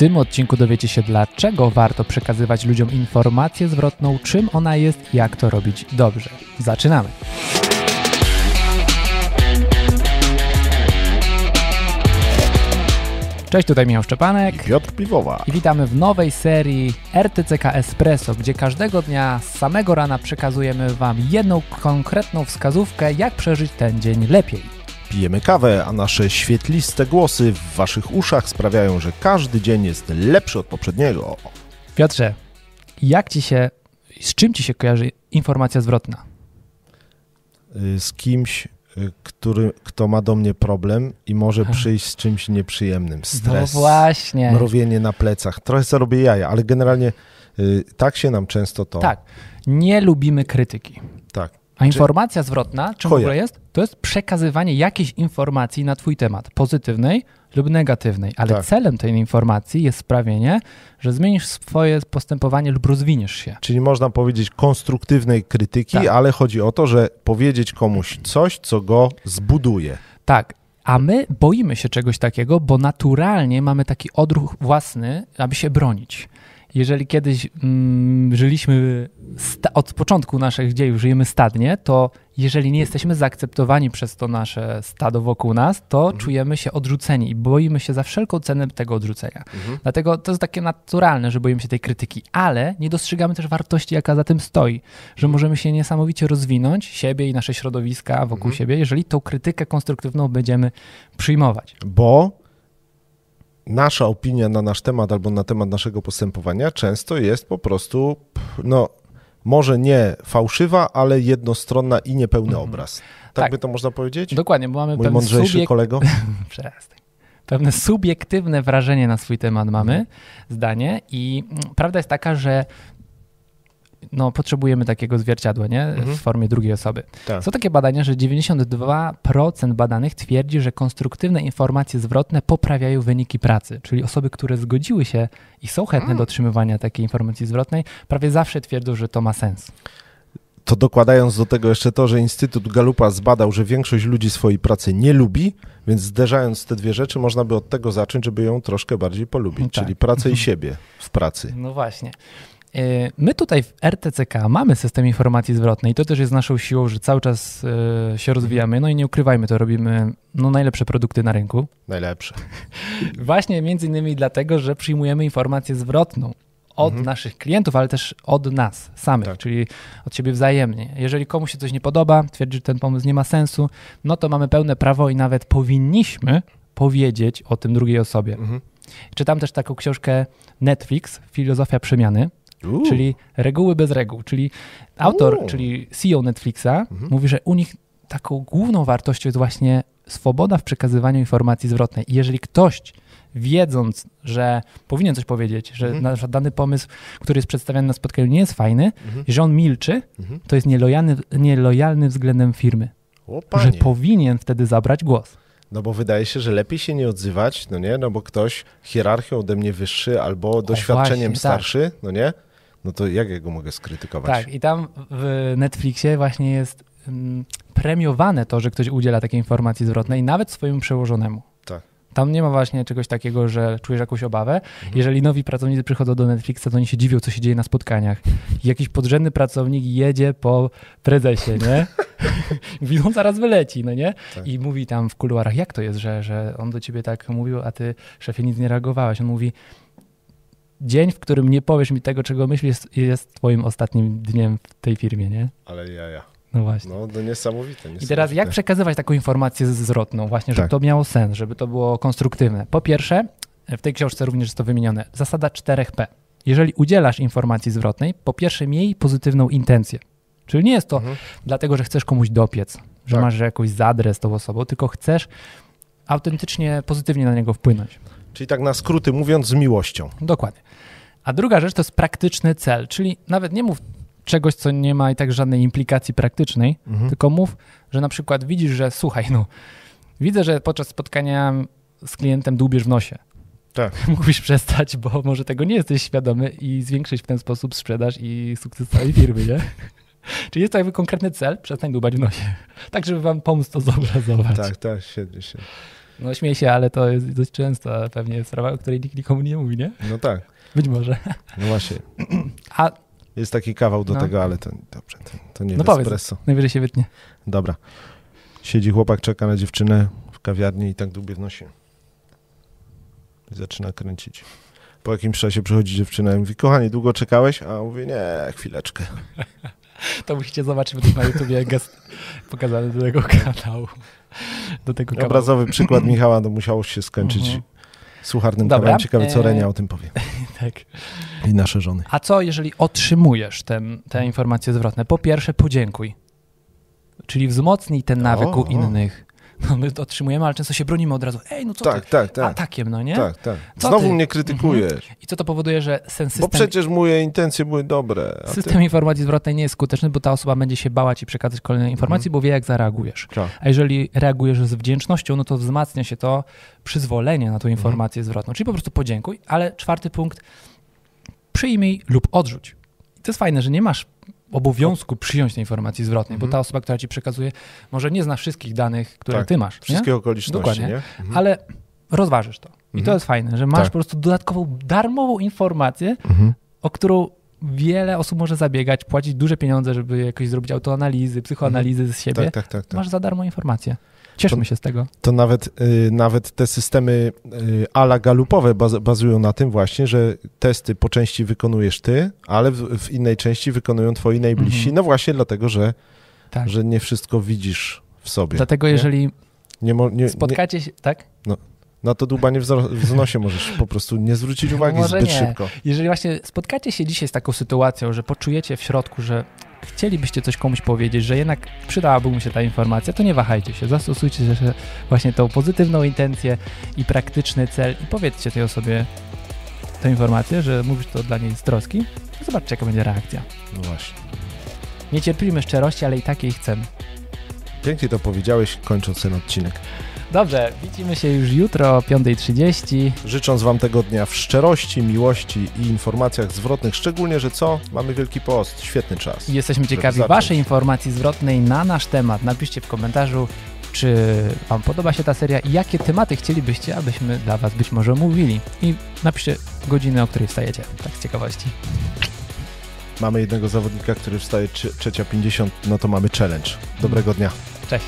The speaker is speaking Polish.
tym odcinku dowiecie się, dlaczego warto przekazywać ludziom informację zwrotną, czym ona jest i jak to robić dobrze. Zaczynamy! Cześć, tutaj Michał Szczepanek. Piotr Piwowa. I witamy w nowej serii RTCK Espresso, gdzie każdego dnia z samego rana przekazujemy Wam jedną konkretną wskazówkę, jak przeżyć ten dzień lepiej. Pijemy kawę, a nasze świetliste głosy w Waszych uszach sprawiają, że każdy dzień jest lepszy od poprzedniego. Piotrze, jak Ci się, z czym Ci się kojarzy informacja zwrotna? Y, z kimś, y, który, kto ma do mnie problem i może przyjść z czymś nieprzyjemnym. Stres, No właśnie. mrowienie na plecach. Trochę sobie robię jaja, ale generalnie y, tak się nam często to... Tak, nie lubimy krytyki. A informacja zwrotna, czym w Koja. ogóle jest? To jest przekazywanie jakiejś informacji na Twój temat, pozytywnej lub negatywnej, ale Tak. celem tej informacji jest sprawienie, że zmienisz swoje postępowanie lub rozwiniesz się. Czyli można powiedzieć konstruktywnej krytyki, Tak. ale chodzi o to, że powiedzieć komuś coś, co go zbuduje. Tak. A my boimy się czegoś takiego, bo naturalnie mamy taki odruch własny, aby się bronić. Jeżeli kiedyś mm, żyliśmy od początku naszych dziejów, żyjemy stadnie, to jeżeli nie jesteśmy zaakceptowani przez to nasze stado wokół nas, to czujemy się odrzuceni i boimy się za wszelką cenę tego odrzucenia. Dlatego to jest takie naturalne, że boimy się tej krytyki, ale nie dostrzegamy też wartości, jaka za tym stoi, że możemy się niesamowicie rozwinąć, siebie i nasze środowiska wokół siebie, jeżeli tą krytykę konstruktywną będziemy przyjmować. bo nasza opinia na nasz temat albo na temat naszego postępowania często jest po prostu, no, może nie fałszywa, ale jednostronna i niepełny obraz. Tak, Tak. by to można powiedzieć? Dokładnie, bo mamy Mój pewne, mądrzejszy subiek... kolego? Przestań. pewne subiektywne wrażenie na swój temat mamy, Mhm. zdanie i mm, prawda jest taka, że no, potrzebujemy takiego zwierciadła, nie? Mhm. W formie drugiej osoby. Tak. Są takie badania, że 92% badanych twierdzi, że konstruktywne informacje zwrotne poprawiają wyniki pracy. Czyli osoby, które zgodziły się i są chętne Mm. do otrzymywania takiej informacji zwrotnej, prawie zawsze twierdzą, że to ma sens. To dokładając do tego jeszcze to, że Instytut Galupa zbadał, że większość ludzi swojej pracy nie lubi, więc zderzając te dwie rzeczy, można by od tego zacząć, żeby ją troszkę bardziej polubić, Tak. czyli pracę i siebie w pracy. No właśnie. Yy, My tutaj w RTCK mamy system informacji zwrotnej. To też jest naszą siłą, że cały czas yy, się rozwijamy. No i nie ukrywajmy, to robimy no, najlepsze produkty na rynku. Najlepsze. Właśnie między innymi dlatego, że przyjmujemy informację zwrotną od naszych klientów, ale też od nas samych, Tak. czyli od siebie wzajemnie. Jeżeli komuś się coś nie podoba, twierdzi, że ten pomysł nie ma sensu, no to mamy pełne prawo i nawet powinniśmy powiedzieć o tym drugiej osobie. Mhm. Czytam też taką książkę Netflix, Filozofia Przemiany, Czyli reguły bez reguł, czyli autor, czyli CEO Netflixa Mhm. mówi, że u nich taką główną wartością jest właśnie swoboda w przekazywaniu informacji zwrotnej. I jeżeli ktoś wiedząc, że powinien coś powiedzieć, że Mhm. na przykład dany pomysł, który jest przedstawiany na spotkaniu nie jest fajny, Mhm. że on milczy, Mhm. to jest nielojalny, nielojalny względem firmy, O, że powinien wtedy zabrać głos. No bo wydaje się, że lepiej się nie odzywać, no nie? No bo ktoś hierarchią ode mnie wyższy albo doświadczeniem właśnie, tak. starszy, no nie? No to jak ja go mogę skrytykować? Tak, i tam w Netflixie właśnie jest mm, premiowane to, że ktoś udziela takiej informacji zwrotnej, nawet swojemu przełożonemu. Tak. Tam nie ma właśnie czegoś takiego, że czujesz jakąś obawę. Mhm. Jeżeli nowi pracownicy przychodzą do Netflixa, to oni się dziwią, co się dzieje na spotkaniach. I jakiś podrzędny pracownik jedzie po prezesie, nie? Mówi, on zaraz wyleci, no nie? Tak. I mówi tam w kuluarach, jak to jest, że, że on do ciebie tak mówił, a ty, szefie, nic nie reagowałeś. On mówi, dzień, w którym nie powiesz mi tego, czego myślisz, jest, twoim ostatnim dniem w tej firmie, nie? Ale ja, ja. No właśnie. No to niesamowite, niesamowite. I teraz jak przekazywać taką informację zwrotną, właśnie, żeby Tak. to miało sens, żeby to było konstruktywne? Po pierwsze, w tej książce również jest to wymienione, zasada 4P. Jeżeli udzielasz informacji zwrotnej, po pierwsze miej pozytywną intencję. Czyli nie jest to Mhm. dlatego, że chcesz komuś dopiec, że Tak. masz jakoś zadrę z tą osobą, tylko chcesz autentycznie, pozytywnie na niego wpłynąć. Czyli tak na skróty mówiąc, z miłością. Dokładnie. A druga rzecz to jest praktyczny cel, czyli nawet nie mów czegoś, co nie ma i tak żadnej implikacji praktycznej, Mhm. tylko mów, że na przykład widzisz, że słuchaj, no, widzę, że podczas spotkania z klientem dłubiesz w nosie. Tak. Mógłbyś przestać, bo może tego nie jesteś świadomy i zwiększyć w ten sposób sprzedaż i sukces całej firmy, nie? Czyli jest to jakby konkretny cel, przestań dłubać w nosie. Tak, żeby wam pomóc to zobrazować. Tak, tak, świetnie, świetnie. No śmieję się, ale to jest dość często pewnie sprawa, o której nikt nikomu nie mówi, nie? No tak, Być może. no właśnie. A Jest taki kawał do No. tego, ale to dobrze, to, to nie No powiedz. espresso. najwyżej się wytnie. Dobra. Siedzi chłopak, czeka na dziewczynę w kawiarni i tak dłubie w nosie. I zaczyna kręcić. Po jakimś czasie przychodzi dziewczyna i mówi, kochanie, długo czekałeś? A on mówi, nie, chwileczkę. To musicie zobaczyć, bo to jest na YouTubie gest pokazany do tego kanału. Do tego. Obrazowy przykład Michała, no musiało się skończyć Mhm. sucharnym Dobra, kawałem. Ciekawe, co e- Renia o tym powie. Tak. I nasze żony. A co, jeżeli otrzymujesz ten, te informacje zwrotne? Po pierwsze, podziękuj. Czyli wzmocnij ten nawyk O, u innych. No my to otrzymujemy, ale często się bronimy od razu. Ej, no co Tak, ty? tak, tak. Atakiem, no nie? Tak, tak. Co Znowu ty? mnie krytykujesz, I co to powoduje, że bo system, przecież moje intencje były dobre. A ty... system informacji zwrotnej nie jest skuteczny, bo ta osoba będzie się bała ci przekazać kolejne informacje, Mhm. bo wie, jak zareagujesz. Tak. A jeżeli reagujesz z wdzięcznością, no to wzmacnia się to przyzwolenie na tą Mhm. informację zwrotną. Czyli po prostu podziękuj, ale czwarty punkt, przyjmij lub odrzuć. I to jest fajne, że nie masz obowiązku przyjąć tej informacji zwrotnej, bo Mhm. ta osoba, która ci przekazuje, może nie zna wszystkich danych, które Tak. ty masz, nie? Wszystkie okoliczności, Dokładnie. nie? Mhm. ale rozważysz to. I to Mhm. jest fajne, że masz Tak. po prostu dodatkową, darmową informację, o którą wiele osób może zabiegać, płacić duże pieniądze, żeby jakoś zrobić autoanalizy, psychoanalizy z siebie. Tak, tak, tak. tak. Masz za darmo informację. Cieszmy To- się z tego. to nawet, y, nawet te systemy y, ala galupowe baz, bazują na tym właśnie, że testy po części wykonujesz ty, ale w, w innej części wykonują twoi najbliżsi. Mhm. No właśnie dlatego, że, Tak. że nie wszystko widzisz w sobie. Dlatego nie? jeżeli Nie, nie, spotkacie się, tak? na to dłubanie w wznosie możesz po prostu nie zwrócić uwagi Może zbyt nie. szybko. Jeżeli właśnie spotkacie się dzisiaj z taką sytuacją, że poczujecie w środku, że chcielibyście coś komuś powiedzieć, że jednak przydałaby mu się ta informacja, to nie wahajcie się, zastosujcie się właśnie tą pozytywną intencję i praktyczny cel i powiedzcie tej osobie tę informację, że mówisz to dla niej z troski zobaczcie, jaka będzie reakcja. No właśnie. Nie cierpimy szczerości, ale i takiej chcemy. Pięknie to powiedziałeś, kończąc ten odcinek. Dobrze, widzimy się już jutro o 5.30. Życząc wam tego dnia w szczerości, miłości i informacjach zwrotnych, szczególnie, że co? Mamy Wielki Post, świetny czas. I Jesteśmy ciekawi. Waszej informacji zwrotnej na nasz temat. Napiszcie w komentarzu, czy Wam podoba się ta seria i jakie tematy chcielibyście, abyśmy dla Was być może omówili. I napiszcie godzinę, o której wstajecie, tak z ciekawości. Mamy jednego zawodnika, który wstaje trze- trzecia 50, no to mamy challenge. Dobrego dnia. Cześć.